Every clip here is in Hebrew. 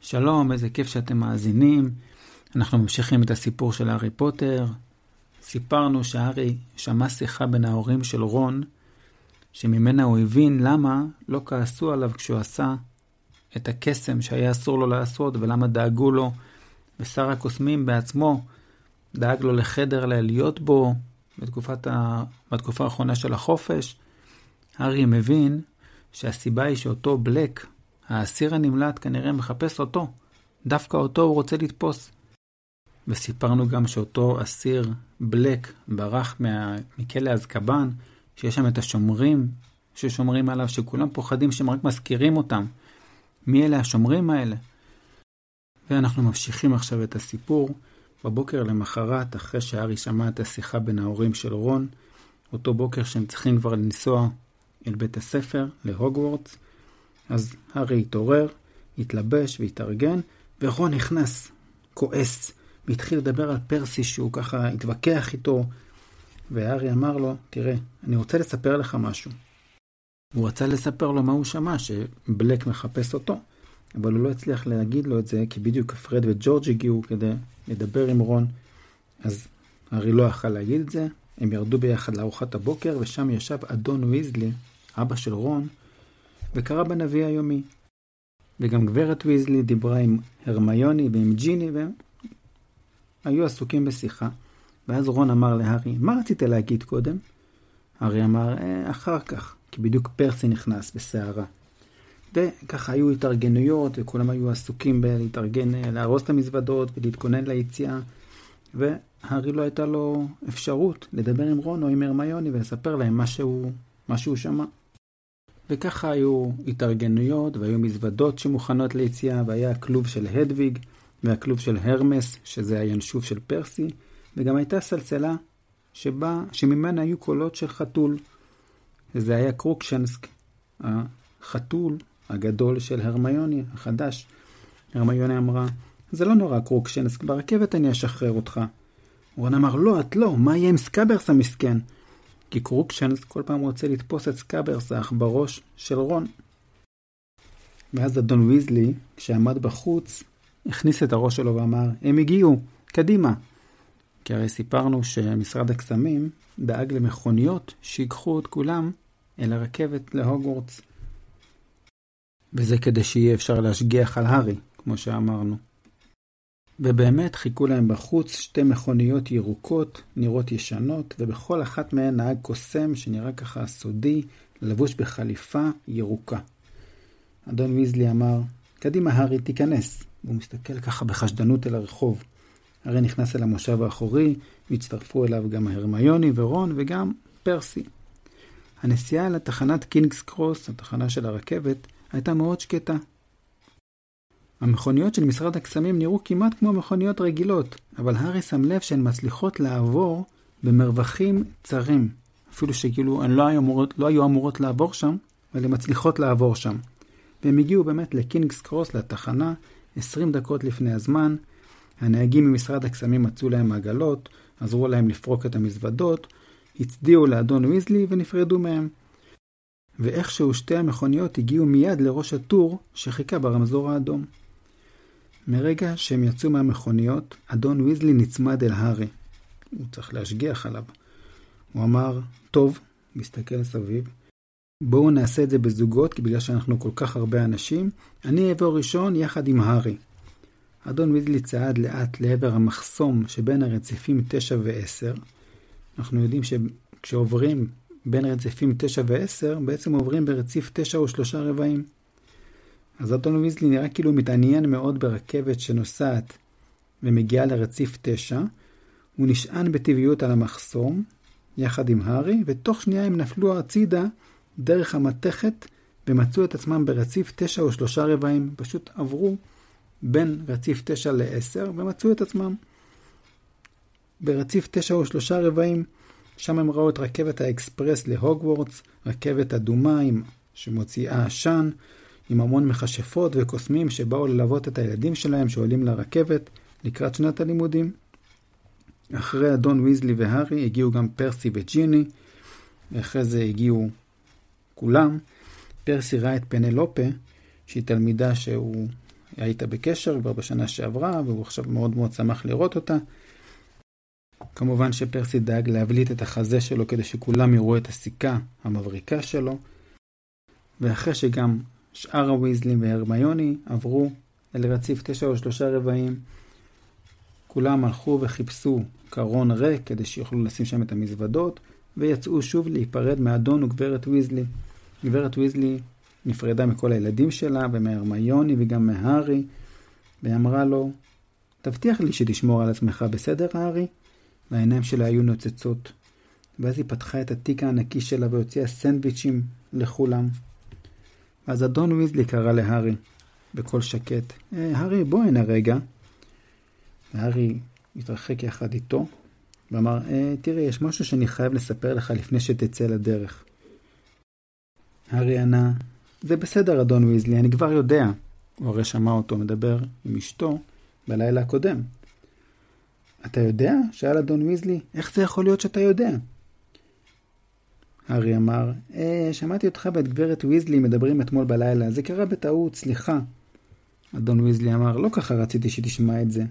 שלום, איזה כיף שאתם מאזינים. אנחנו ממשיכים את הסיפור של הארי פוטר. סיפרנו שהארי שמע שיחה בין ההורים של רון, שממנה הוא הבין למה לא כעסו עליו כשהוא עשה את הקסם שהיה אסור לו לעשות, ולמה דאגו לו, ושר הקוסמים בעצמו דאג לו לחדר להיות בו בתקופת ה... בתקופה האחרונה של החופש. הארי מבין שהסיבה היא שאותו בלק, האסיר הנמלט, כנראה מחפש אותו. דווקא אותו הוא רוצה לתפוס. וסיפרנו גם שאותו אסיר בלק ברח מה... מכלא אזקבאן, שיש שם את השומרים ששומרים עליו, שכולם פוחדים שהם רק מזכירים אותם. מי אלה השומרים האלה? ואנחנו ממשיכים עכשיו את הסיפור. בבוקר למחרת, אחרי שהארי שמע את השיחה בין ההורים של רון, אותו בוקר שהם צריכים כבר לנסוע אל בית הספר, להוגוורטס, אז הארי התעורר, התלבש והתארגן, ורון נכנס, כועס, והתחיל לדבר על פרסי שהוא ככה התווכח איתו, והארי אמר לו, תראה, אני רוצה לספר לך משהו. הוא רצה לספר לו מה הוא שמע, שבלק מחפש אותו, אבל הוא לא הצליח להגיד לו את זה, כי בדיוק פרד וג'ורג' הגיעו כדי לדבר עם רון, אז הארי לא יכל להגיד את זה, הם ירדו ביחד לארוחת הבוקר, ושם ישב אדון ויזלי, אבא של רון, וקרא בנביא היומי. וגם גברת ויזלי דיברה עם הרמיוני ועם ג'יני, והם היו עסוקים בשיחה. ואז רון אמר להארי, מה רצית להגיד קודם? הארי אמר, אה, אחר כך, כי בדיוק פרסי נכנס בסערה. וככה היו התארגנויות, וכולם היו עסוקים בלהתארגן, אה, לארוז את המזוודות ולהתכונן ליציאה. והארי לא הייתה לו אפשרות לדבר עם רון או עם הרמיוני ולספר להם מה שהוא, מה שהוא שמע. וככה היו התארגנויות והיו מזוודות שמוכנות ליציאה, והיה הכלוב של הדוויג והכלוב של הרמס, שזה הינשוף של פרסי, וגם הייתה סלסלה שבה, שממנה היו קולות של חתול. וזה היה קרוקשנסק, החתול הגדול של הרמיוני, החדש. הרמיוני אמרה, זה לא נורא קרוקשנקס, ברכבת אני אשחרר אותך. רון אמר, לא, את לא, מה יהיה עם סקאברס המסכן? כי קרוקשנקס כל פעם רוצה לתפוס את סקאברס העכברוש של רון. ואז אדון ויזלי, כשעמד בחוץ, הכניס את הראש שלו ואמר, הם הגיעו, קדימה. כי הרי סיפרנו שמשרד הקסמים דאג למכוניות שיקחו את כולם אל הרכבת להוגוורטס. וזה כדי שיהיה אפשר להשגיח על הארי, כמו שאמרנו. ובאמת חיכו להם בחוץ שתי מכוניות ירוקות, נראות ישנות, ובכל אחת מהן נהג קוסם שנראה ככה סודי, לבוש בחליפה ירוקה. אדון ויזלי אמר, קדימה הארי, תיכנס. והוא מסתכל ככה בחשדנות אל הרחוב. הרי נכנס אל המושב האחורי, והצטרפו אליו גם הרמיוני ורון וגם פרסי. הנסיעה לתחנת קינגס קרוס, התחנה של הרכבת, הייתה מאוד שקטה. המכוניות של משרד הקסמים נראו כמעט כמו מכוניות רגילות, אבל הארי שם לב שהן מצליחות לעבור במרווחים צרים. אפילו שכאילו הן לא היו אמורות, לא היו אמורות לעבור שם, אבל הן מצליחות לעבור שם. והם הגיעו באמת לקינגס קרוס, לתחנה, 20 דקות לפני הזמן. הנהגים ממשרד הקסמים מצאו להם עגלות, עזרו להם לפרוק את המזוודות, הצדיעו לאדון ויזלי ונפרדו מהם. ואיכשהו שתי המכוניות הגיעו מיד לראש הטור שחיכה ברמזור האדום. מרגע שהם יצאו מהמכוניות, אדון ויזלי נצמד אל הארי. הוא צריך להשגיח עליו. הוא אמר, טוב, מסתכל סביב, בואו נעשה את זה בזוגות, כי בגלל שאנחנו כל כך הרבה אנשים, אני אעבור ראשון יחד עם הארי. אדון ויזלי צעד לאט לעבר המחסום שבין הרציפים 9 ו-10. אנחנו יודעים שכשעוברים בין רציפים 9 ו-10, בעצם עוברים ברציף 9 או שלושה רבעים. אז אדון ויזלי נראה כאילו מתעניין מאוד ברכבת שנוסעת ומגיעה לרציף 9. הוא נשען בטבעיות על המחסום, יחד עם הארי, ותוך שנייה הם נפלו הצידה דרך המתכת ומצאו את עצמם ברציף 9 או שלושה רבעים. פשוט עברו בין רציף 9 ל-10 ומצאו את עצמם ברציף 9 או שלושה רבעים. שם הם ראו את רכבת האקספרס להוגוורטס, רכבת אדומה עם... שמוציאה עשן, עם המון מכשפות וקוסמים שבאו ללוות את הילדים שלהם שעולים לרכבת לקראת שנת הלימודים. אחרי אדון ויזלי והארי הגיעו גם פרסי וג'יני, ואחרי זה הגיעו כולם. פרסי ראה את פנלופה, שהיא תלמידה שהוא היית בקשר כבר בשנה שעברה, והוא עכשיו מאוד מאוד שמח לראות אותה. כמובן שפרסי דאג להבליט את החזה שלו כדי שכולם יראו את הסיכה המבריקה שלו. ואחרי שגם שאר הוויזלים והרמיוני עברו אל רציף תשע או שלושה רבעים, כולם הלכו וחיפשו קרון ריק כדי שיוכלו לשים שם את המזוודות, ויצאו שוב להיפרד מאדון וגברת ויזלי. גברת ויזלי נפרדה מכל הילדים שלה, ומהרמיוני וגם מהארי, ואמרה לו, תבטיח לי שתשמור על עצמך בסדר, הארי? והעיניים שלה היו נוצצות. ואז היא פתחה את התיק הענקי שלה והוציאה סנדוויצ'ים לכולם. אז אדון ויזלי קרא להארי, בקול שקט, אה, הארי, בוא הנה רגע. והארי התרחק יחד איתו, ואמר, אה, תראה, יש משהו שאני חייב לספר לך לפני שתצא לדרך. הארי ענה, זה בסדר, אדון ויזלי, אני כבר יודע. הוא הרי שמע אותו מדבר עם אשתו בלילה הקודם. אתה יודע? שאל אדון ויזלי, איך זה יכול להיות שאתה יודע? הארי אמר, אה, שמעתי אותך ואת גברת ויזלי מדברים אתמול בלילה, זה קרה בטעות, סליחה. אדון ויזלי אמר, לא ככה רציתי שתשמע את זה.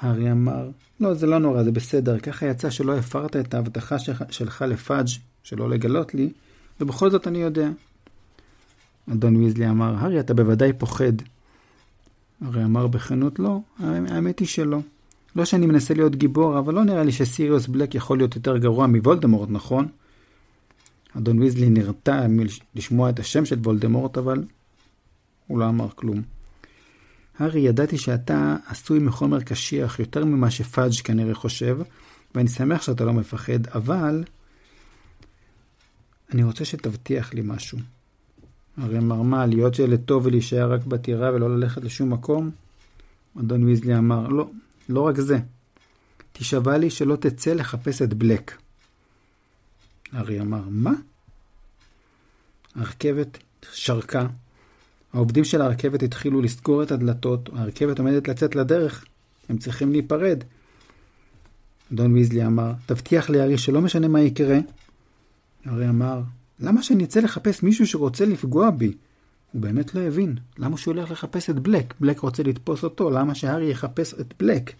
הארי אמר, לא, זה לא נורא, זה בסדר, ככה יצא שלא הפרת את ההבטחה שלך לפאג' שלא לגלות לי, ובכל זאת אני יודע. אדון ויזלי אמר, הארי, אתה בוודאי פוחד. הרי אמר בכנות, לא, האמת היא שלא. לא שאני מנסה להיות גיבור, אבל לא נראה לי שסיריוס בלק יכול להיות יותר גרוע מוולדמורט, נכון? אדון ויזלי נרתע לשמוע את השם של וולדמורט, אבל הוא לא אמר כלום. הארי, ידעתי שאתה עשוי מחומר קשיח יותר ממה שפאג' כנראה חושב, ואני שמח שאתה לא מפחד, אבל אני רוצה שתבטיח לי משהו. הרי מרמה, להיות ילד טוב ולהישאר רק בטירה ולא ללכת לשום מקום? אדון ויזלי אמר, לא, לא רק זה. תשבע לי שלא תצא לחפש את בלק. הארי אמר, מה? הרכבת שרקה, העובדים של הרכבת התחילו לסגור את הדלתות, הרכבת עומדת לצאת לדרך, הם צריכים להיפרד. אדון ויזלי אמר, תבטיח לי הארי שלא משנה מה יקרה. הארי אמר, למה שאני אצא לחפש מישהו שרוצה לפגוע בי? הוא באמת לא הבין. למה שהוא הולך לחפש את בלק? בלק רוצה לתפוס אותו, למה שהארי יחפש את בלק?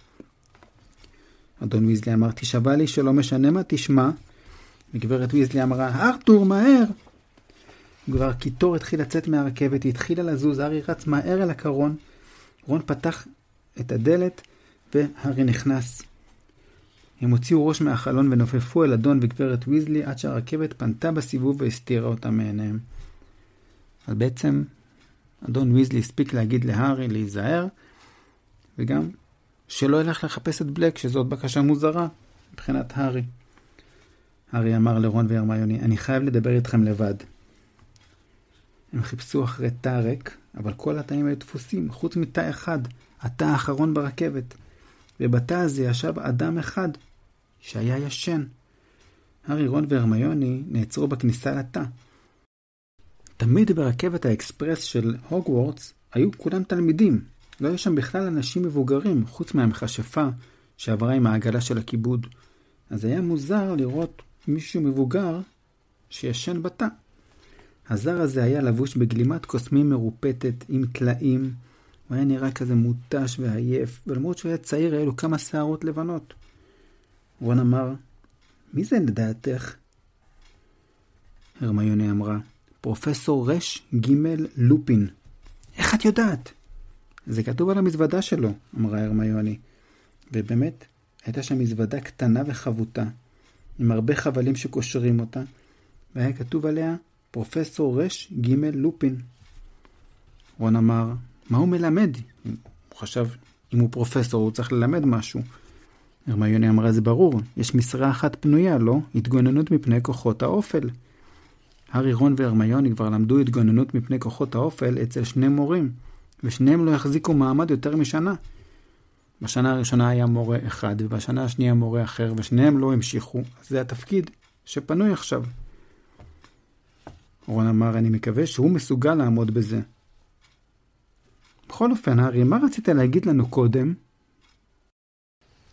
אדון ויזלי אמר, תשבע לי שלא משנה מה תשמע. וגברת ויזלי אמרה, ארתור, מהר! כבר קיטור התחיל לצאת מהרכבת, היא התחילה לזוז, הארי רץ מהר אל הקרון. רון פתח את הדלת, והארי נכנס. הם הוציאו ראש מהחלון ונופפו אל אדון וגברת ויזלי עד שהרכבת פנתה בסיבוב והסתירה אותם מעיניהם. אז בעצם אדון ויזלי הספיק להגיד להארי להיזהר, וגם שלא ילך לחפש את בלק, שזאת בקשה מוזרה מבחינת הארי. הארי אמר לרון והרמיוני, אני חייב לדבר איתכם לבד. הם חיפשו אחרי תא ריק, אבל כל התאים היו דפוסים, חוץ מתא אחד, התא האחרון ברכבת. ובתא הזה ישב אדם אחד, שהיה ישן. הארי, רון והרמיוני נעצרו בכניסה לתא. תמיד ברכבת האקספרס של הוגוורטס היו כולם תלמידים. לא היו שם בכלל אנשים מבוגרים, חוץ מהמכשפה שעברה עם העגלה של הכיבוד. אז היה מוזר לראות מישהו מבוגר שישן בתא. הזר הזה היה לבוש בגלימת קוסמים מרופטת עם טלאים. הוא היה נראה כזה מותש ועייף, ולמרות שהוא היה צעיר, היה לו כמה שערות לבנות. רון אמר, מי זה לדעתך? הרמיוני אמרה, פרופסור רש ג' לופין. איך את יודעת? זה כתוב על המזוודה שלו, אמרה הרמיוני. ובאמת, הייתה שם מזוודה קטנה וחבוטה, עם הרבה חבלים שקושרים אותה, והיה כתוב עליה פרופסור רש ג' לופין. רון אמר, מה הוא מלמד? הוא חשב, אם הוא פרופסור, הוא צריך ללמד משהו. הרמיוני אמרה, זה ברור, יש משרה אחת פנויה, לא? התגוננות מפני כוחות האופל. הארי, רון והרמיוני כבר למדו התגוננות מפני כוחות האופל אצל שני מורים, ושניהם לא החזיקו מעמד יותר משנה. בשנה הראשונה היה מורה אחד, ובשנה השנייה מורה אחר, ושניהם לא המשיכו, אז זה התפקיד שפנוי עכשיו. רון אמר, אני מקווה שהוא מסוגל לעמוד בזה. בכל אופן, הארי, מה רצית להגיד לנו קודם?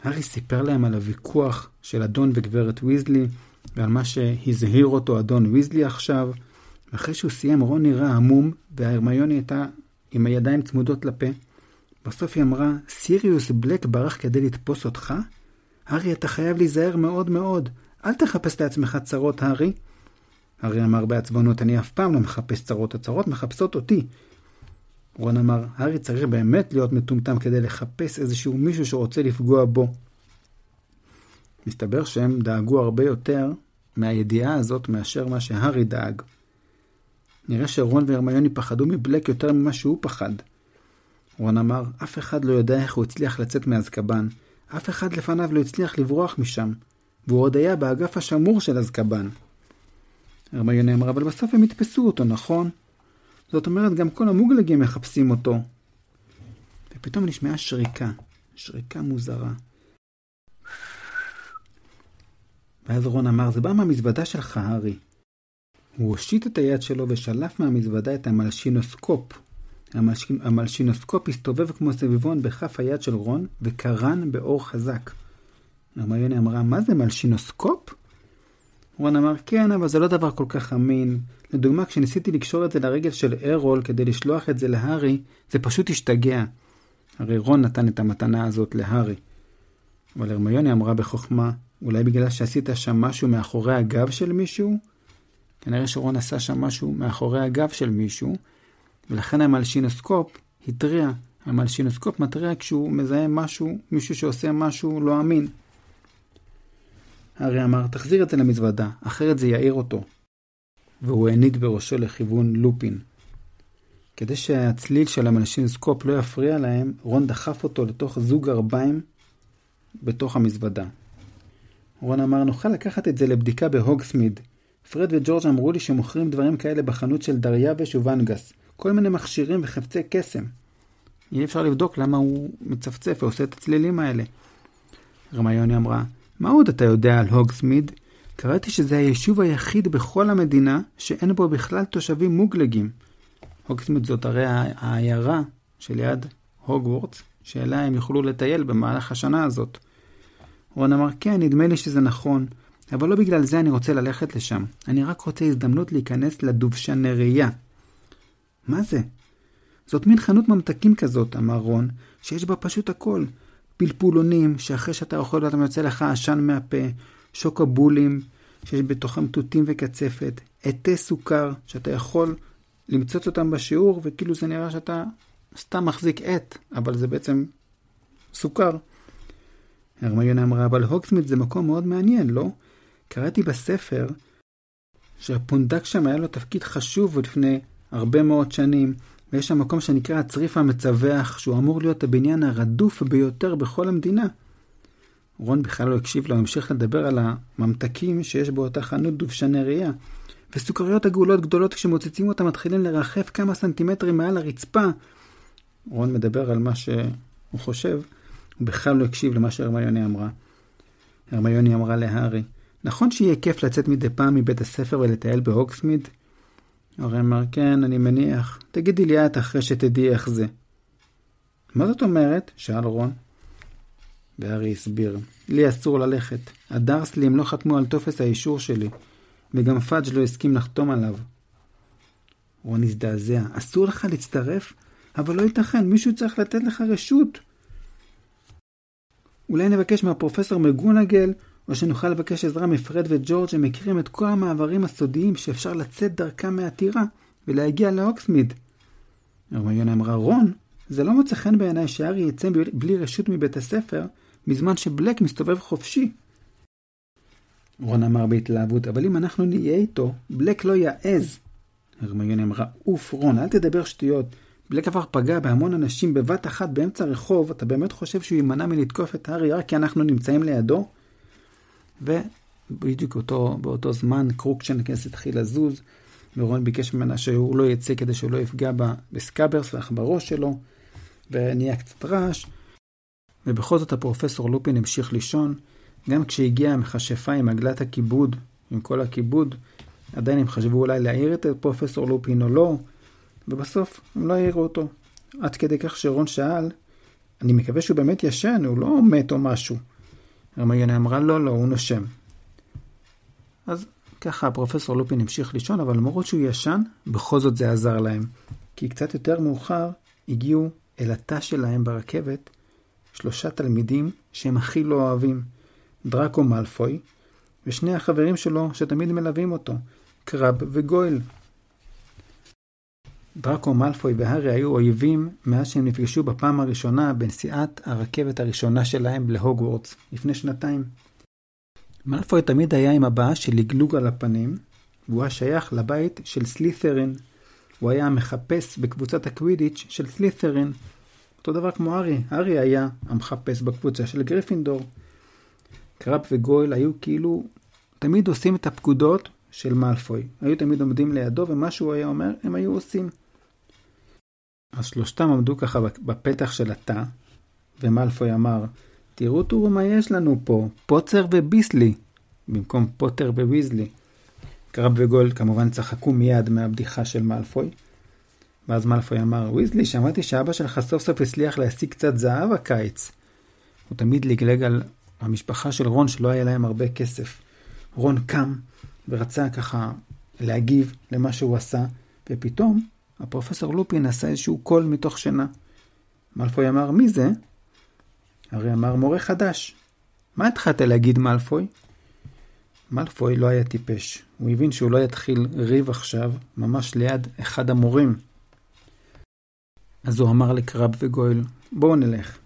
הארי סיפר להם על הוויכוח של אדון וגברת ויזלי, ועל מה שהזהיר אותו אדון ויזלי עכשיו. ואחרי שהוא סיים, רון נראה עמום, והרמיוני הייתה עם הידיים צמודות לפה. בסוף היא אמרה, סיריוס בלק ברח כדי לתפוס אותך? הארי, אתה חייב להיזהר מאוד מאוד. אל תחפש לעצמך צרות, הארי. הארי אמר בעצבנות, אני אף פעם לא מחפש צרות, הצרות מחפשות אותי. רון אמר, הארי צריך באמת להיות מטומטם כדי לחפש איזשהו מישהו שרוצה לפגוע בו. מסתבר שהם דאגו הרבה יותר מהידיעה הזאת מאשר מה שהארי דאג. נראה שרון והרמיוני פחדו מבלק יותר ממה שהוא פחד. רון אמר, אף אחד לא יודע איך הוא הצליח לצאת מאזקבן. אף אחד לפניו לא הצליח לברוח משם. והוא עוד היה באגף השמור של אזקבן. הרמיוני אמר, אבל בסוף הם יתפסו אותו, נכון? זאת אומרת, גם כל המוגלגים מחפשים אותו. ופתאום נשמעה שריקה, שריקה מוזרה. ואז רון אמר, זה בא מהמזוודה שלך, הארי. הוא הושיט את היד שלו ושלף מהמזוודה את המלשינוסקופ. המלש... המלשינוסקופ הסתובב כמו סביבון בכף היד של רון וקרן באור חזק. הרמיוני אמרה, מה זה מלשינוסקופ? רון אמר, כן, אבל זה לא דבר כל כך אמין. לדוגמה, כשניסיתי לקשור את זה לרגל של ארול כדי לשלוח את זה להארי, זה פשוט השתגע. הרי רון נתן את המתנה הזאת להארי. אבל הרמיוני אמרה בחוכמה, אולי בגלל שעשית שם משהו מאחורי הגב של מישהו? כנראה שרון עשה שם משהו מאחורי הגב של מישהו, ולכן המלשינוסקופ התריע. המלשינוסקופ מתריע כשהוא מזהה משהו, מישהו שעושה משהו לא אמין. הארי אמר, תחזיר את זה למזוודה, אחרת זה יעיר אותו. והוא הניד בראשו לכיוון לופין. כדי שהצליל של המלשינוסקופ לא יפריע להם, רון דחף אותו לתוך זוג גרביים בתוך המזוודה. רון אמר, נוכל לקחת את זה לבדיקה בהוגסמיד. פרד וג'ורג' אמרו לי שמוכרים דברים כאלה בחנות של דריווש וונגס. כל מיני מכשירים וחפצי קסם. אי אפשר לבדוק למה הוא מצפצף ועושה את הצלילים האלה. רמיוני אמרה, מה עוד אתה יודע על הוגסמיד? קראתי שזה היישוב היחיד בכל המדינה שאין בו בכלל תושבים מוגלגים. הוגסמיד זאת הרי העיירה שליד הוגוורטס, שאליה הם יוכלו לטייל במהלך השנה הזאת. רון אמר, כן, נדמה לי שזה נכון, אבל לא בגלל זה אני רוצה ללכת לשם. אני רק רוצה הזדמנות להיכנס לדובשנריה. מה זה? זאת מין חנות ממתקים כזאת, אמר רון, שיש בה פשוט הכל. פלפולונים, שאחרי שאתה אוכל אותם יוצא לך עשן מהפה, שוקובולים, שיש בתוכם תותים וקצפת, עטי סוכר, שאתה יכול למצוץ אותם בשיעור, וכאילו זה נראה שאתה סתם מחזיק עט, אבל זה בעצם סוכר. הרמיונה אמרה, אבל הוגסמית זה מקום מאוד מעניין, לא? קראתי בספר שהפונדק שם היה לו תפקיד חשוב לפני הרבה מאוד שנים, ויש שם מקום שנקרא הצריף המצווח, שהוא אמור להיות הבניין הרדוף ביותר בכל המדינה. רון בכלל לא הקשיב לו, המשיך לדבר על הממתקים שיש באותה חנות דובשני ראייה. וסוכריות עגולות גדולות כשמוצצים אותם מתחילים לרחף כמה סנטימטרים מעל הרצפה. רון מדבר על מה שהוא חושב, הוא בכלל לא הקשיב למה שהרמיוני אמרה. הרמיוני אמרה להארי, נכון שיהיה כיף לצאת מדי פעם מבית הספר ולטייל בהוקסמיד? הרי אמר, כן, אני מניח. תגידי לי את אחרי שתדעי איך זה. מה זאת אומרת? שאל רון. והארי הסביר, לי אסור ללכת. הדרסלים לא חתמו על טופס האישור שלי, וגם פאדג' לא הסכים לחתום עליו. רון הזדעזע, אסור לך להצטרף? אבל לא ייתכן, מישהו צריך לתת לך רשות. אולי נבקש מהפרופסור מגונגל או שנוכל לבקש עזרה מפרד וג'ורג' שמכירים את כל המעברים הסודיים שאפשר לצאת דרכם מהטירה ולהגיע לאוקסמיד. הרמיונה אמרה, רון, זה לא מוצא חן בעיניי שהארי יצא בלי רשות מבית הספר, בזמן שבלק מסתובב חופשי. רון אמר בהתלהבות, אבל אם אנחנו נהיה איתו, בלק לא יעז. הרמיונה אמרה, אוף רון, אל תדבר שטויות. בלק כבר פגע בהמון אנשים בבת אחת באמצע הרחוב, אתה באמת חושב שהוא יימנע מלתקוף את הארי רק כי אנחנו נמצאים לידו? ובדיוק אותו, באותו זמן קרוקשנקס התחיל לזוז, ורון ביקש ממנה שהוא לא יצא כדי שהוא לא יפגע בסקאברס בראש שלו, ונהיה קצת רעש. ובכל זאת הפרופסור לופין המשיך לישון, גם כשהגיעה המכשפה עם עגלת הכיבוד, עם כל הכיבוד, עדיין הם חשבו אולי להעיר את פרופסור לופין או לא, ובסוף הם לא העירו אותו. עד כדי כך שרון שאל, אני מקווה שהוא באמת ישן, הוא לא מת או משהו. הרמיוני אמרה לא, לא, הוא נושם. אז ככה הפרופסור לופין המשיך לישון, אבל למרות שהוא ישן, בכל זאת זה עזר להם. כי קצת יותר מאוחר הגיעו אל התא שלהם ברכבת שלושה תלמידים שהם הכי לא אוהבים, דראקו מאלפוי, ושני החברים שלו שתמיד מלווים אותו, קרב וגויל. דראקו מאלפוי והארי היו אויבים מאז שהם נפגשו בפעם הראשונה בנסיעת הרכבת הראשונה שלהם להוגוורטס, לפני שנתיים. מאלפוי תמיד היה עם הבעה של לגלוג על הפנים, והוא היה לבית של סלית'רין. הוא היה המחפש בקבוצת הקווידיץ' של סלית'רין. אותו דבר כמו הארי, הארי היה המחפש בקבוצה של גריפינדור. קראב וגויל היו כאילו תמיד עושים את הפקודות של מאלפוי. היו תמיד עומדים לידו, ומה שהוא היה אומר, הם היו עושים. אז שלושתם עמדו ככה בפתח של התא, ומאלפוי אמר, תראו תראו מה יש לנו פה, פוצר וביסלי, במקום פוטר וויזלי. קרב וגול כמובן צחקו מיד מהבדיחה של מאלפוי. ואז מאלפוי אמר, ויזלי, שמעתי שאבא שלך סוף סוף הצליח להשיג קצת זהב הקיץ. הוא תמיד לגלג על המשפחה של רון שלא היה להם הרבה כסף. רון קם ורצה ככה להגיב למה שהוא עשה, ופתאום הפרופסור לופין עשה איזשהו קול מתוך שינה. מאלפוי אמר, מי זה? הרי אמר, מורה חדש. מה התחלת להגיד, מאלפוי? מאלפוי לא היה טיפש. הוא הבין שהוא לא יתחיל ריב עכשיו, ממש ליד אחד המורים. אז הוא אמר לקרב וגויל, בואו נלך.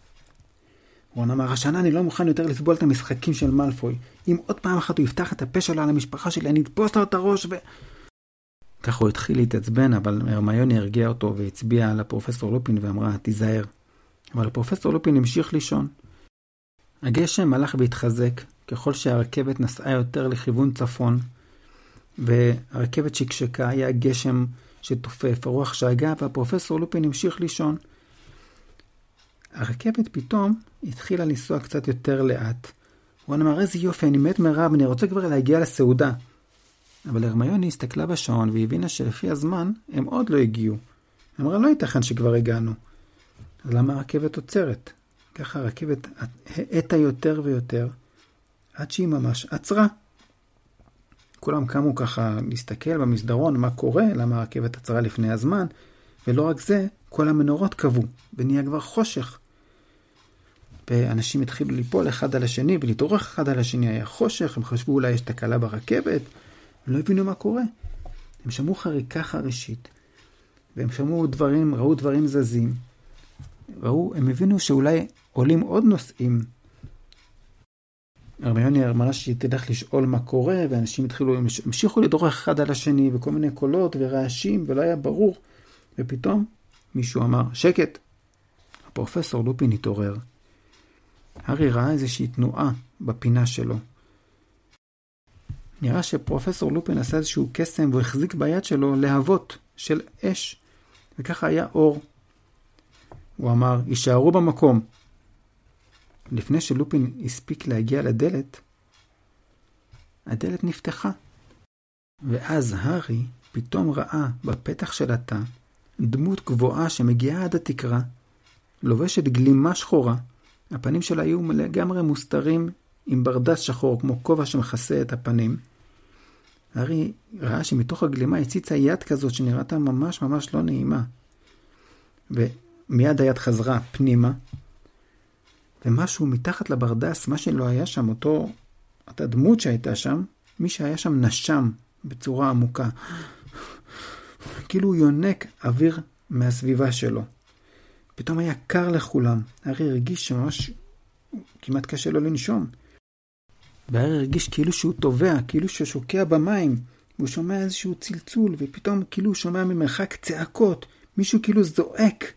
רון אמר, השנה אני לא מוכן יותר לסבול את המשחקים של מאלפוי. אם עוד פעם אחת הוא יפתח את הפה שלו על המשפחה שלי, אני אתפוס לו את הראש ו... ככה הוא התחיל להתעצבן, אבל הרמיוני הרגיע אותו והצביעה על הפרופסור לופין ואמרה, תיזהר. אבל הפרופסור לופין המשיך לישון. הגשם הלך והתחזק, ככל שהרכבת נסעה יותר לכיוון צפון, והרכבת שקשקה, היה גשם שתופף, הרוח שאגה, והפרופסור לופין המשיך לישון. הרכבת פתאום התחילה לנסוע קצת יותר לאט. הוא אמר, איזה יופי, אני מת מרב, אני רוצה כבר להגיע לסעודה. אבל הרמיוני הסתכלה בשעון והבינה שלפי הזמן הם עוד לא הגיעו. אמרה, לא ייתכן שכבר הגענו. אז למה הרכבת עוצרת? ככה הרכבת האטה יותר ויותר, עד שהיא ממש עצרה. כולם קמו ככה להסתכל במסדרון מה קורה, למה הרכבת עצרה לפני הזמן, ולא רק זה, כל המנורות קבעו, ונהיה כבר חושך. ואנשים התחילו ליפול אחד על השני ולהתעורר אחד על השני, היה חושך, הם חשבו אולי יש תקלה ברכבת, הם לא הבינו מה קורה. הם שמעו חריקה חרישית, והם שמעו דברים, ראו דברים זזים. ראו, הם הבינו שאולי עולים עוד נושאים. הרמיוני אמרה שהיא תלך לשאול מה קורה, ואנשים התחילו, הם המשיכו לדרוך אחד על השני, וכל מיני קולות ורעשים, ולא היה ברור. ופתאום מישהו אמר, שקט! הפרופסור לופין התעורר. הארי ראה איזושהי תנועה בפינה שלו. נראה שפרופסור לופין עשה איזשהו קסם והוא החזיק ביד שלו להבות של אש, וככה היה אור. הוא אמר, יישארו במקום. לפני שלופין הספיק להגיע לדלת, הדלת נפתחה. ואז הארי פתאום ראה בפתח של התא דמות גבוהה שמגיעה עד התקרה, לובשת גלימה שחורה, הפנים שלה היו לגמרי מוסתרים עם ברדס שחור, כמו כובע שמכסה את הפנים. הארי ראה שמתוך הגלימה הציצה יד כזאת שנראתה ממש ממש לא נעימה. ומיד היד חזרה פנימה, ומשהו מתחת לברדס, מה שלא היה שם, אותו, אותה דמות שהייתה שם, מי שהיה שם נשם בצורה עמוקה. כאילו הוא יונק אוויר מהסביבה שלו. פתאום היה קר לכולם. הארי הרגיש שממש כמעט קשה לו לנשום. והארי הרגיש כאילו שהוא טובע, כאילו שהוא שוקע במים. והוא שומע איזשהו צלצול, ופתאום כאילו הוא שומע ממרחק צעקות. מישהו כאילו זועק.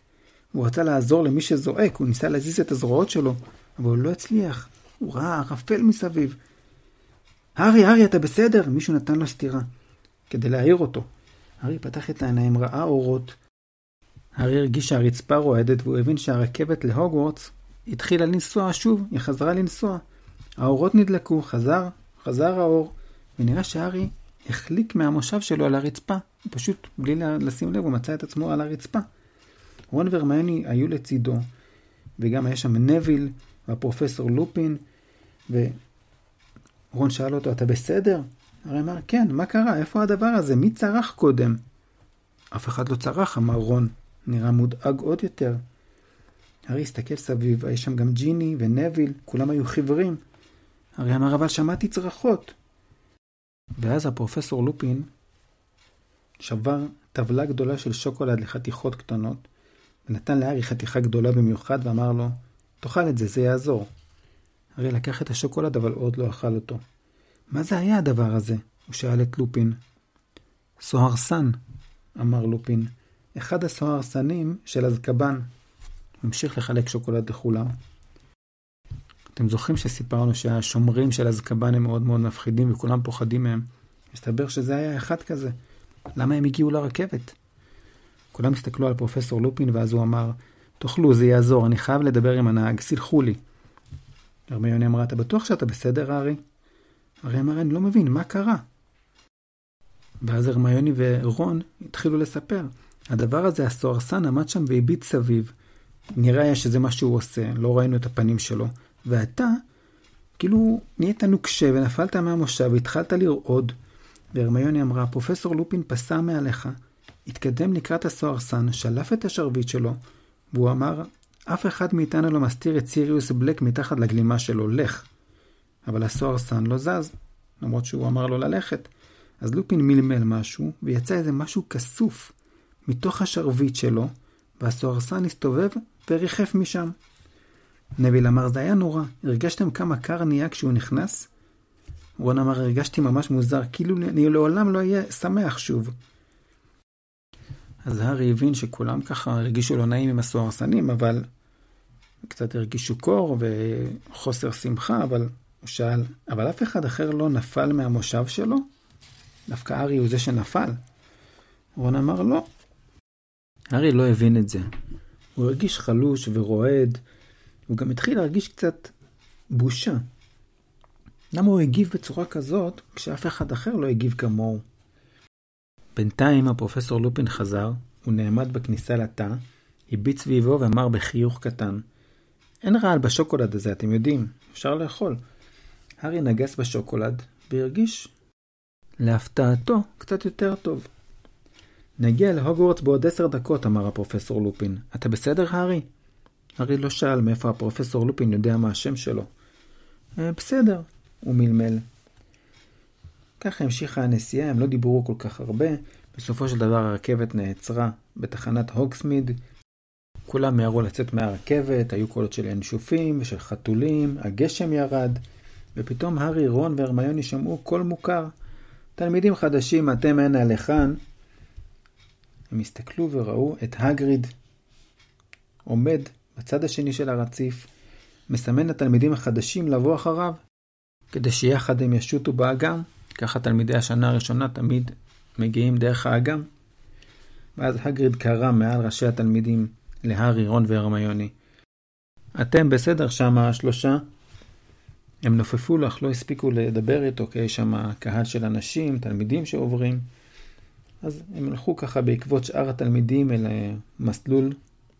הוא רצה לעזור למי שזועק, הוא ניסה להזיז את הזרועות שלו, אבל הוא לא הצליח. הוא ראה ערפל מסביב. הארי, הארי, אתה בסדר? מישהו נתן לו סטירה, כדי להעיר אותו. הארי פתח את העיניים, ראה אורות, הארי הרגיש שהרצפה רועדת והוא הבין שהרכבת להוגוורטס התחילה לנסוע שוב, היא חזרה לנסוע. האורות נדלקו, חזר, חזר האור, ונראה שהארי החליק מהמושב שלו על הרצפה. פשוט, בלי לשים לב, הוא מצא את עצמו על הרצפה. רון והרמיוני היו לצידו, וגם היה שם נביל והפרופסור לופין, ורון שאל אותו, אתה בסדר? הרי אמר, כן, מה קרה? איפה הדבר הזה? מי צרח קודם? אף אחד לא צרח, אמר רון. נראה מודאג עוד יותר. הארי הסתכל סביב, היה שם גם ג'יני ונביל, כולם היו חיוורים. הארי אמר, אבל שמעתי צרחות. ואז הפרופסור לופין שבר טבלה גדולה של שוקולד לחתיכות קטנות, ונתן לארי חתיכה גדולה במיוחד ואמר לו, תאכל את זה, זה יעזור. הארי לקח את השוקולד אבל עוד לא אכל אותו. מה זה היה הדבר הזה? הוא שאל את לופין. סוהרסן, אמר לופין. אחד הסוהרסנים של אזקבן. הוא המשיך לחלק שוקולד לכולם. אתם זוכרים שסיפרנו שהשומרים של אזקבן הם מאוד מאוד מפחידים וכולם פוחדים מהם? מסתבר שזה היה אחד כזה. למה הם הגיעו לרכבת? כולם הסתכלו על פרופסור לופין ואז הוא אמר, תאכלו, זה יעזור, אני חייב לדבר עם הנהג, סלחו לי. הרמיוני אמרה, אתה בטוח שאתה בסדר, הארי? הארי אמר, אני לא מבין, מה קרה? ואז הרמיוני ורון התחילו לספר. הדבר הזה, הסוהרסן עמד שם והביט סביב. נראה היה שזה מה שהוא עושה, לא ראינו את הפנים שלו. ואתה, כאילו, נהיית נוקשה ונפלת מהמושב והתחלת לרעוד. והרמיוני אמרה, פרופסור לופין פסע מעליך, התקדם לקראת הסוהרסן, שלף את השרביט שלו, והוא אמר, אף אחד מאיתנו לא מסתיר את סיריוס בלק מתחת לגלימה שלו, לך. אבל הסוהרסן לא זז, למרות שהוא אמר לו ללכת. אז לופין מלמל משהו, ויצא איזה משהו כסוף מתוך השרביט שלו, והסוהרסן הסתובב וריחף משם. נביל אמר, זה היה נורא, הרגשתם כמה קר נהיה כשהוא נכנס? רון אמר, הרגשתי ממש מוזר, כאילו אני לעולם לא אהיה שמח שוב. אז הארי הבין שכולם ככה הרגישו לא נעים עם הסוהרסנים, אבל קצת הרגישו קור וחוסר שמחה, אבל הוא שאל, אבל אף אחד אחר לא נפל מהמושב שלו? דווקא הארי הוא זה שנפל. רון אמר לא. הארי לא הבין את זה. הוא הרגיש חלוש ורועד, הוא גם התחיל להרגיש קצת בושה. למה הוא הגיב בצורה כזאת, כשאף אחד אחר לא הגיב כמוהו? בינתיים הפרופסור לופין חזר, הוא נעמד בכניסה לתא, הביט סביבו ואמר בחיוך קטן, אין רעל בשוקולד הזה, אתם יודעים, אפשר לאכול. הארי נגס בשוקולד, והרגיש, להפתעתו, קצת יותר טוב. נגיע להוגוורטס בעוד עשר דקות, אמר הפרופסור לופין. אתה בסדר, הארי? הארי לא שאל מאיפה הפרופסור לופין יודע מה השם שלו. אה, בסדר, הוא מלמל. ככה המשיכה הנסיעה, הם לא דיברו כל כך הרבה. בסופו של דבר הרכבת נעצרה בתחנת הוגסמיד. כולם מיהרו לצאת מהרכבת, היו קולות של ינשופים ושל חתולים, הגשם ירד, ופתאום הארי, רון והרמיוני שמעו קול מוכר. תלמידים חדשים, אתם הנה לכאן. הם הסתכלו וראו את הגריד עומד בצד השני של הרציף, מסמן לתלמידים החדשים לבוא אחריו, כדי שיחד הם ישוטו באגם. ככה תלמידי השנה הראשונה תמיד מגיעים דרך האגם. ואז הגריד קרא מעל ראשי התלמידים להארי, רון והרמיוני. אתם בסדר שמה השלושה? הם נופפו לו, אך לא הספיקו לדבר איתו, כי יש שם קהל של אנשים, תלמידים שעוברים. אז הם הלכו ככה בעקבות שאר התלמידים אל מסלול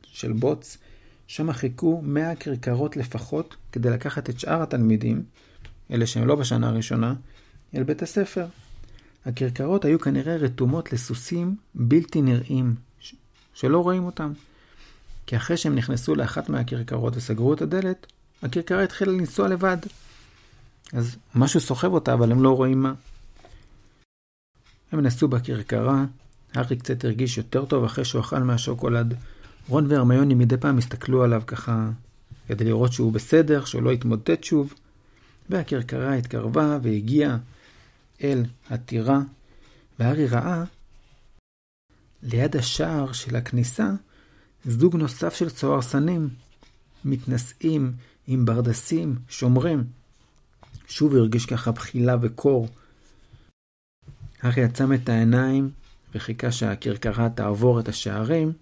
של בוץ. שם חיכו 100 כרכרות לפחות כדי לקחת את שאר התלמידים, אלה שהם לא בשנה הראשונה, אל בית הספר. הכרכרות היו כנראה רתומות לסוסים בלתי נראים, שלא רואים אותם. כי אחרי שהם נכנסו לאחת מהכרכרות וסגרו את הדלת, הכרכרה התחילה לנסוע לבד. אז משהו סוחב אותה, אבל הם לא רואים מה. הם נסעו בכרכרה, הארי קצת הרגיש יותר טוב אחרי שהוא אכל מהשוקולד. רון והרמיוני מדי פעם הסתכלו עליו ככה, כדי לראות שהוא בסדר, שהוא לא יתמוטט שוב. והכרכרה התקרבה והגיעה אל הטירה, והארי ראה ליד השער של הכניסה זוג נוסף של צוערסנים, מתנשאים עם ברדסים, שומרים. שוב הרגיש ככה בחילה וקור. הארי עצם את העיניים וחיכה שהכרכרה תעבור את השערים,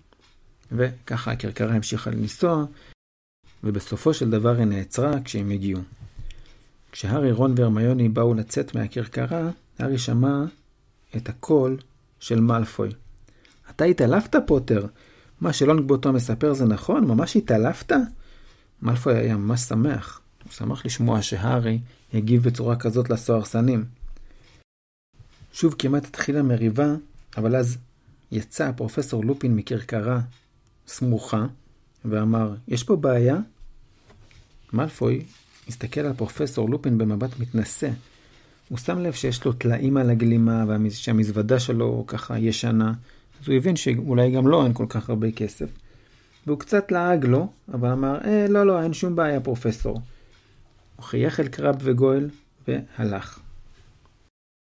וככה הכרכרה המשיכה לנסוע, ובסופו של דבר היא נעצרה כשהם הגיעו. כשהארי, רון והרמיוני באו לצאת מהכרכרה, הארי שמע את הקול של מאלפוי. אתה התעלפת, פוטר? מה שלונגבוטו מספר זה נכון? ממש התעלפת? מאלפוי היה ממש שמח. הוא שמח לשמוע שהארי הגיב בצורה כזאת לסוהרסנים. שוב כמעט התחילה מריבה, אבל אז יצא פרופסור לופין מכרכרה סמוכה ואמר, יש פה בעיה? מאלפוי הסתכל על פרופסור לופין במבט מתנשא. הוא שם לב שיש לו טלאים על הגלימה ושהמזוודה שלו ככה ישנה, אז הוא הבין שאולי גם לו אין כל כך הרבה כסף. והוא קצת לעג לו, אבל אמר, אה, לא, לא, אין שום בעיה, פרופסור. הוא חייך אל קראב וגויל והלך.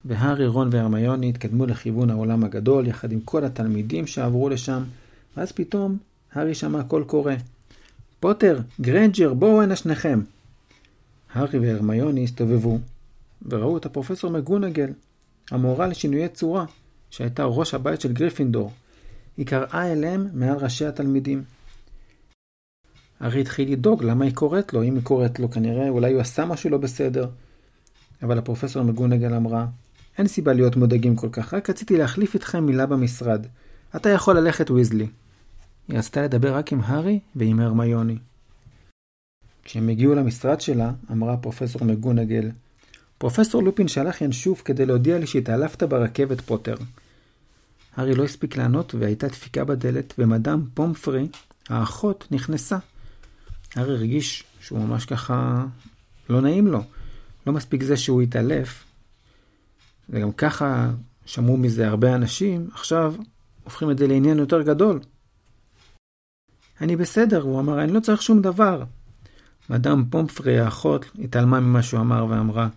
והארי, רון והרמיוני התקדמו לכיוון האולם הגדול יחד עם כל התלמידים שעברו לשם, ואז פתאום הארי שמע קול קורא. פוטר, גרנג'ר, בואו הנה שניכם. הארי והרמיוני הסתובבו, וראו את הפרופסור מגונגל, המורה לשינויי צורה, שהייתה ראש הבית של גריפינדור. היא קראה אליהם מעל ראשי התלמידים. הארי התחיל לדאוג למה היא קוראת לו, אם היא קוראת לו כנראה אולי הוא עשה משהו לא בסדר. אבל הפרופסור מגונגל אמרה, אין סיבה להיות מודאגים כל כך, רק רציתי להחליף איתכם מילה במשרד. אתה יכול ללכת ויזלי. היא רצתה לדבר רק עם הארי ועם הרמיוני. כשהם הגיעו למשרד שלה, אמרה פרופסור מגונגל, פרופסור לופין שלח ינשוף כדי להודיע לי שהתעלפת ברכבת פוטר. הארי לא הספיק לענות והייתה דפיקה בדלת, ומדאם פומפרי, האחות, נכנסה. הארי הרגיש שהוא ממש ככה לא נעים לו. לא מספיק זה שהוא התעלף, וגם ככה שמעו מזה הרבה אנשים, עכשיו הופכים את זה לעניין יותר גדול. אני בסדר, הוא אמר, אני לא צריך שום דבר. מדאם פומפרי האחות התעלמה ממה שהוא אמר ואמרה,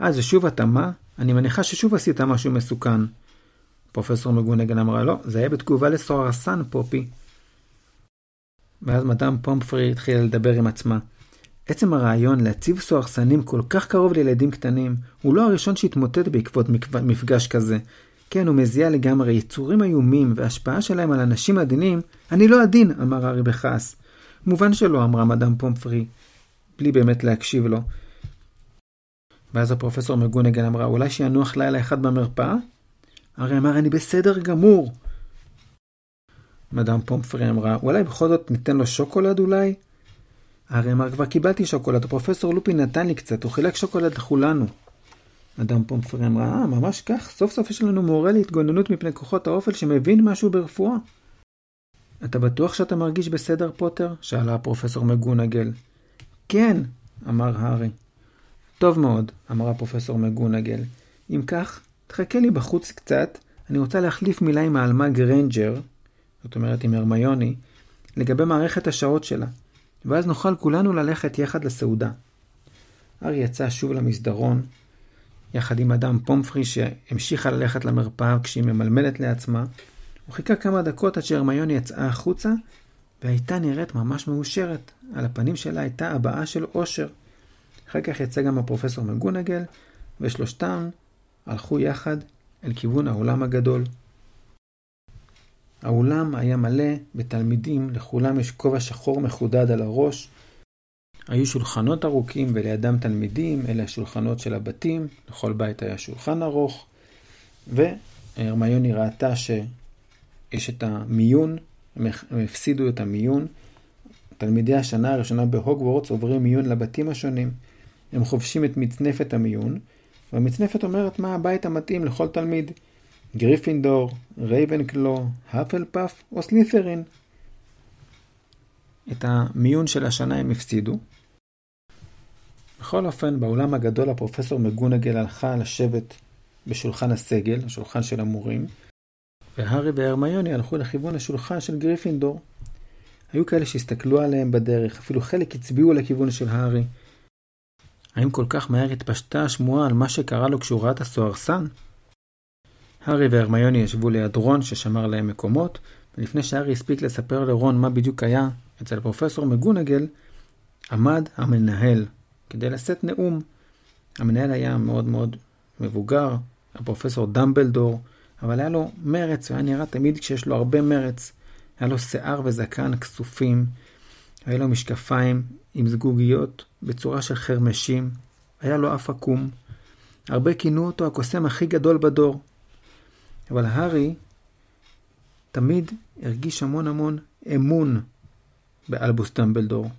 אה, זה שוב התאמה? אני מניחה ששוב עשית משהו מסוכן. פרופסור מגונגן אמרה, לא, זה היה בתגובה לסוהרסן, פופי. ואז מדאם פומפרי התחילה לדבר עם עצמה. עצם הרעיון להציב סוהרסנים כל כך קרוב לילדים קטנים, הוא לא הראשון שהתמוטט בעקבות מפגש כזה. כן, הוא מזיע לגמרי יצורים איומים והשפעה שלהם על אנשים עדינים. אני לא עדין, אמר הארי בכעס. מובן שלא, אמרה מדאם פומפרי, בלי באמת להקשיב לו. ואז הפרופסור מגונגן אמרה, אולי שינוח לילה אחד במרפאה? הארי אמר, אני בסדר גמור. מדאם פומפרי אמרה, אולי בכל זאת ניתן לו שוקולד אולי? הארי אמר, כבר קיבלתי שוקולד, הפרופסור לופין נתן לי קצת, הוא חילק שוקולד לכולנו. אדם פומפרי אמרה, אה, ממש כך, סוף סוף יש לנו מורה להתגוננות מפני כוחות האופל שמבין משהו ברפואה. אתה בטוח שאתה מרגיש בסדר, פוטר? שאלה הפרופסור מגונגל. כן, אמר הארי. טוב מאוד, אמרה פרופסור מגונגל. אם כך, תחכה לי בחוץ קצת, אני רוצה להחליף מילה עם העלמה גרנג'ר, זאת אומרת עם הרמיוני, לגבי מערכת השעות שלה, ואז נוכל כולנו ללכת יחד לסעודה. הארי יצא שוב למסדרון, יחד עם מאדאם פומפרי שהמשיכה ללכת למרפאה כשהיא ממלמלת לעצמה. הוא חיכה כמה דקות עד שהרמיוני יצאה החוצה, והייתה נראית ממש מאושרת. על הפנים שלה הייתה הבעה של אושר. אחר כך יצא גם הפרופסור מגונגל, ושלושתם הלכו יחד אל כיוון האולם הגדול. האולם היה מלא בתלמידים, לכולם יש כובע שחור מחודד על הראש, היו שולחנות ארוכים ולידם תלמידים, אלה השולחנות של הבתים, לכל בית היה שולחן ארוך, והרמיוני ראתה שיש את המיון, הם הפסידו את המיון. תלמידי השנה הראשונה בהוגוורטס עוברים מיון לבתים השונים. הם חובשים את מצנפת המיון, והמצנפת אומרת מה הבית המתאים לכל תלמיד. גריפינדור, רייבנקלו, הפלפאף או סלית'רין. את המיון של השנה הם הפסידו. בכל אופן, באולם הגדול הפרופסור מגונגל הלכה לשבת בשולחן הסגל, השולחן של המורים, והארי והרמיוני הלכו לכיוון השולחן של גריפינדור. היו כאלה שהסתכלו עליהם בדרך, אפילו חלק הצביעו לכיוון של הארי. האם כל כך מהר התפשטה השמועה על מה שקרה לו כשהוא ראה את הסוהרסן? הארי והרמיוני ישבו ליד רון ששמר להם מקומות, ולפני שהארי הספיק לספר לרון מה בדיוק היה אצל פרופסור מגונגל, עמד המנהל כדי לשאת נאום. המנהל היה מאוד מאוד מבוגר, הפרופסור דמבלדור, אבל היה לו מרץ, הוא היה נראה תמיד כשיש לו הרבה מרץ. היה לו שיער וזקן כסופים, היה לו משקפיים עם זגוגיות בצורה של חרמשים, היה לו אף עקום. הרבה כינו אותו הקוסם הכי גדול בדור. אבל הארי תמיד הרגיש המון המון אמון באלבוס דמבלדור.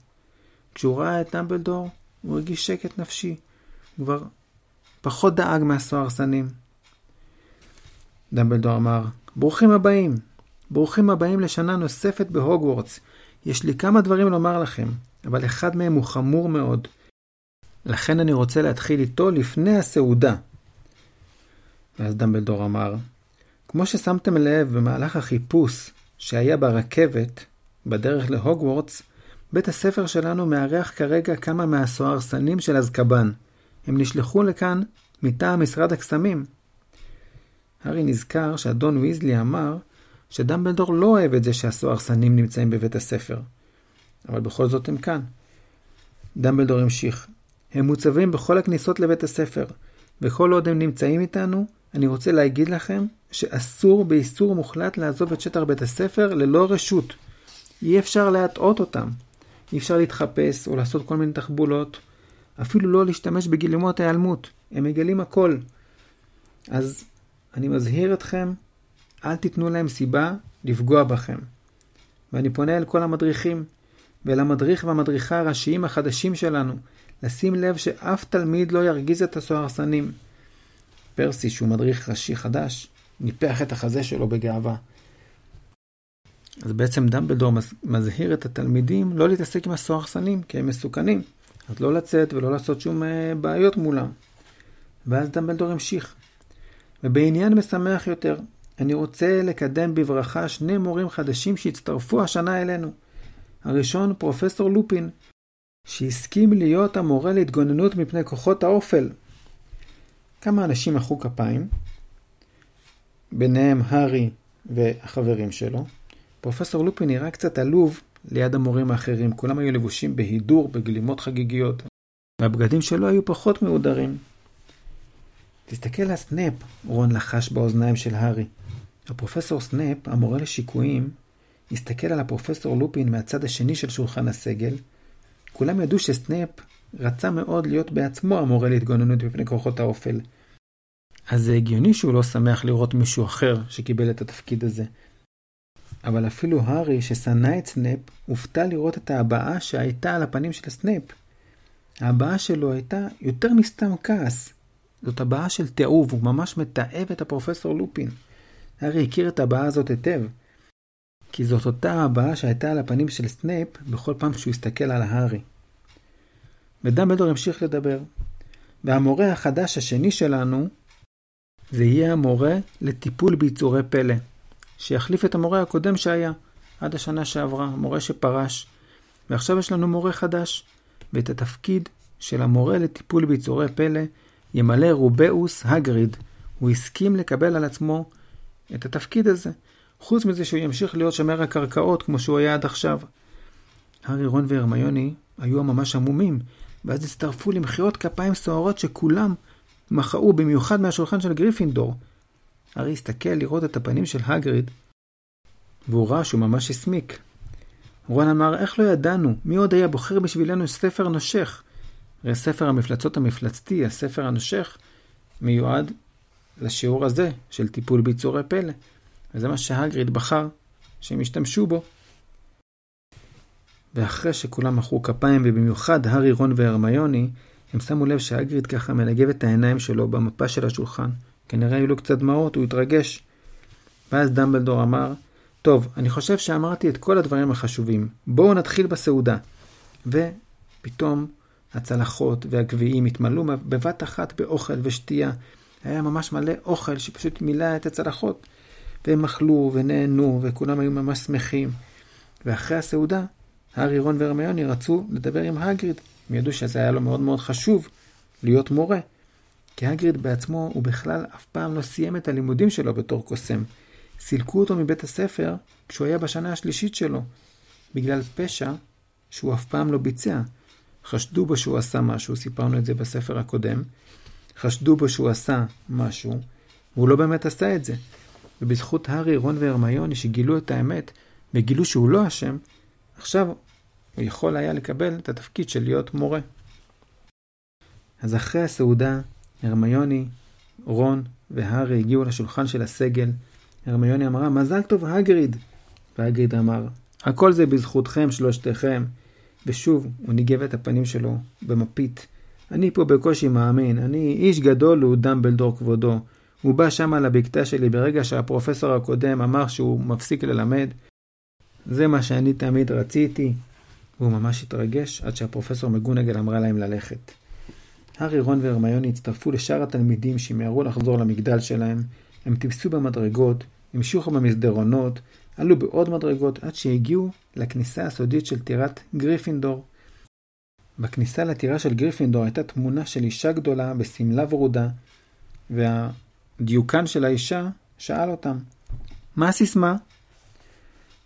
כשהוא ראה את דמבלדור, הוא הרגיש שקט נפשי. הוא כבר פחות דאג מהסוהרסנים. דמבלדור אמר, ברוכים הבאים. ברוכים הבאים לשנה נוספת בהוגוורטס. יש לי כמה דברים לומר לכם, אבל אחד מהם הוא חמור מאוד. לכן אני רוצה להתחיל איתו לפני הסעודה. ואז דמבלדור אמר, כמו ששמתם לב במהלך החיפוש שהיה ברכבת, בדרך להוגוורטס, בית הספר שלנו מארח כרגע כמה מהסוהרסנים של אזקבאן. הם נשלחו לכאן מטעם משרד הקסמים. הארי נזכר שאדון ויזלי אמר שדמבלדור לא אוהב את זה שהסוהרסנים נמצאים בבית הספר. אבל בכל זאת הם כאן. דמבלדור המשיך, הם מוצבים בכל הכניסות לבית הספר, וכל עוד הם נמצאים איתנו, אני רוצה להגיד לכם שאסור באיסור מוחלט לעזוב את שטח בית הספר ללא רשות. אי אפשר להטעות אותם. אי אפשר להתחפש או לעשות כל מיני תחבולות. אפילו לא להשתמש בגילומות ההיעלמות. הם מגלים הכל. אז אני מזהיר אתכם, אל תיתנו להם סיבה לפגוע בכם. ואני פונה אל כל המדריכים, ואל המדריך והמדריכה הראשיים החדשים שלנו, לשים לב שאף תלמיד לא ירגיז את הסוהרסנים. פרסי, שהוא מדריך ראשי חדש, ניפח את החזה שלו בגאווה. אז בעצם דמבלדור מזהיר את התלמידים לא להתעסק עם הסוהרסנים, כי הם מסוכנים. אז לא לצאת ולא לעשות שום אה, בעיות מולם. ואז דמבלדור המשיך. ובעניין משמח יותר, אני רוצה לקדם בברכה שני מורים חדשים שהצטרפו השנה אלינו. הראשון, פרופסור לופין, שהסכים להיות המורה להתגוננות מפני כוחות האופל. כמה אנשים מחאו כפיים, ביניהם הארי והחברים שלו. פרופסור לופין נראה קצת עלוב ליד המורים האחרים, כולם היו לבושים בהידור, בגלימות חגיגיות, והבגדים שלו היו פחות מהודרים. תסתכל על סנאפ, רון לחש באוזניים של הארי. הפרופסור סנאפ, המורה לשיקויים, הסתכל על הפרופסור לופין מהצד השני של שולחן הסגל. כולם ידעו שסנאפ רצה מאוד להיות בעצמו המורה להתגוננות מפני כוחות האופל. אז זה הגיוני שהוא לא שמח לראות מישהו אחר שקיבל את התפקיד הזה. אבל אפילו הארי, ששנא את סנאפ, הופתע לראות את ההבעה שהייתה על הפנים של סנאפ. ההבעה שלו הייתה יותר מסתם כעס. זאת הבעה של תיעוב, הוא ממש מתעב את הפרופסור לופין. הארי הכיר את הבעה הזאת היטב. כי זאת אותה הבעה שהייתה על הפנים של סנאפ בכל פעם שהוא הסתכל על הארי. ודמבלדור המשיך לדבר. והמורה החדש השני שלנו, זה יהיה המורה לטיפול ביצורי פלא. שיחליף את המורה הקודם שהיה, עד השנה שעברה, מורה שפרש. ועכשיו יש לנו מורה חדש, ואת התפקיד של המורה לטיפול ביצורי פלא ימלא רוביאוס הגריד. הוא הסכים לקבל על עצמו את התפקיד הזה, חוץ מזה שהוא ימשיך להיות שומר הקרקעות כמו שהוא היה עד עכשיו. הארי, רון והרמיוני היו ממש המומים, ואז הצטרפו למחיאות כפיים סוערות שכולם מחאו במיוחד מהשולחן של גריפינדור. הארי הסתכל לראות את הפנים של הגריד, והוא ראה שהוא ממש הסמיק. רון אמר, איך לא ידענו? מי עוד היה בוחר בשבילנו ספר נושך? הרי ספר המפלצות המפלצתי, הספר הנושך, מיועד לשיעור הזה של טיפול ביצורי פלא. וזה מה שהגריד בחר שהם ישתמשו בו. ואחרי שכולם מחאו כפיים, ובמיוחד הארי, רון והרמיוני, הם שמו לב שהגריד ככה מנגב את העיניים שלו במפה של השולחן. כנראה היו לו קצת דמעות, הוא התרגש. ואז דמבלדור אמר, טוב, אני חושב שאמרתי את כל הדברים החשובים. בואו נתחיל בסעודה. ופתאום הצלחות והגביעים התמלאו בבת אחת באוכל ושתייה. היה ממש מלא אוכל שפשוט מילא את הצלחות. והם אכלו ונהנו וכולם היו ממש שמחים. ואחרי הסעודה, הארי, רון והרמיוני רצו לדבר עם הגריד. הם ידעו שזה היה לו מאוד מאוד חשוב להיות מורה. כי הגריד בעצמו, הוא בכלל אף פעם לא סיים את הלימודים שלו בתור קוסם. סילקו אותו מבית הספר כשהוא היה בשנה השלישית שלו, בגלל פשע שהוא אף פעם לא ביצע. חשדו בו שהוא עשה משהו, סיפרנו את זה בספר הקודם. חשדו בו שהוא עשה משהו, והוא לא באמת עשה את זה. ובזכות הארי, רון והרמיוני שגילו את האמת וגילו שהוא לא אשם, עכשיו הוא יכול היה לקבל את התפקיד של להיות מורה. אז אחרי הסעודה, הרמיוני, רון והארי הגיעו לשולחן של הסגל. הרמיוני אמרה, מזל טוב הגריד. והגריד אמר, הכל זה בזכותכם שלושתכם. ושוב, הוא ניגב את הפנים שלו במפית. אני פה בקושי מאמין, אני איש גדול הוא דמבלדור כבודו. הוא בא שם על הבקתה שלי ברגע שהפרופסור הקודם אמר שהוא מפסיק ללמד. זה מה שאני תמיד רציתי. והוא ממש התרגש עד שהפרופסור מקגונגל אמרה להם ללכת. הארי, רון והרמיוני הצטרפו לשאר התלמידים שמיהרו לחזור למגדל שלהם. הם טיפסו במדרגות, המשיכו במסדרונות, עלו בעוד מדרגות עד שהגיעו לכניסה הסודית של טירת גריפינדור. בכניסה לטירה של גריפינדור הייתה תמונה של אישה גדולה בשמלה ורודה, והדיוקן של האישה שאל אותם, מה הסיסמה?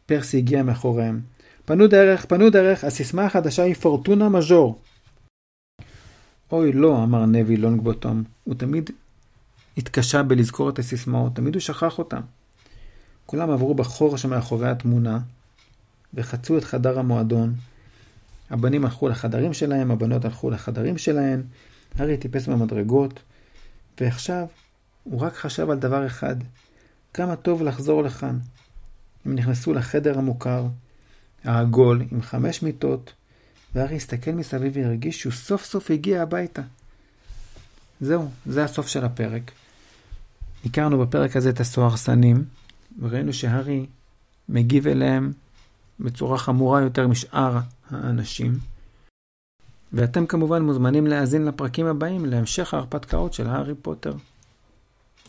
פרסי הגיע מאחוריהם. פנו דרך, פנו דרך, הסיסמה החדשה היא פורטונה מז'ור. אוי לא, אמר נבי לונגבוטום, הוא תמיד התקשה בלזכור את הסיסמאות, תמיד הוא שכח אותם. כולם עברו בחור שמאחורי התמונה, וחצו את חדר המועדון. הבנים הלכו לחדרים שלהם, הבנות הלכו לחדרים שלהן, הארי טיפס במדרגות, ועכשיו הוא רק חשב על דבר אחד, כמה טוב לחזור לכאן. הם נכנסו לחדר המוכר, העגול עם חמש מיטות, והארי הסתכל מסביב והרגיש שהוא סוף סוף הגיע הביתה. זהו, זה הסוף של הפרק. הכרנו בפרק הזה את הסוהרסנים, וראינו שהארי מגיב אליהם בצורה חמורה יותר משאר האנשים. ואתם כמובן מוזמנים להאזין לפרקים הבאים להמשך ההרפתקאות של הארי פוטר.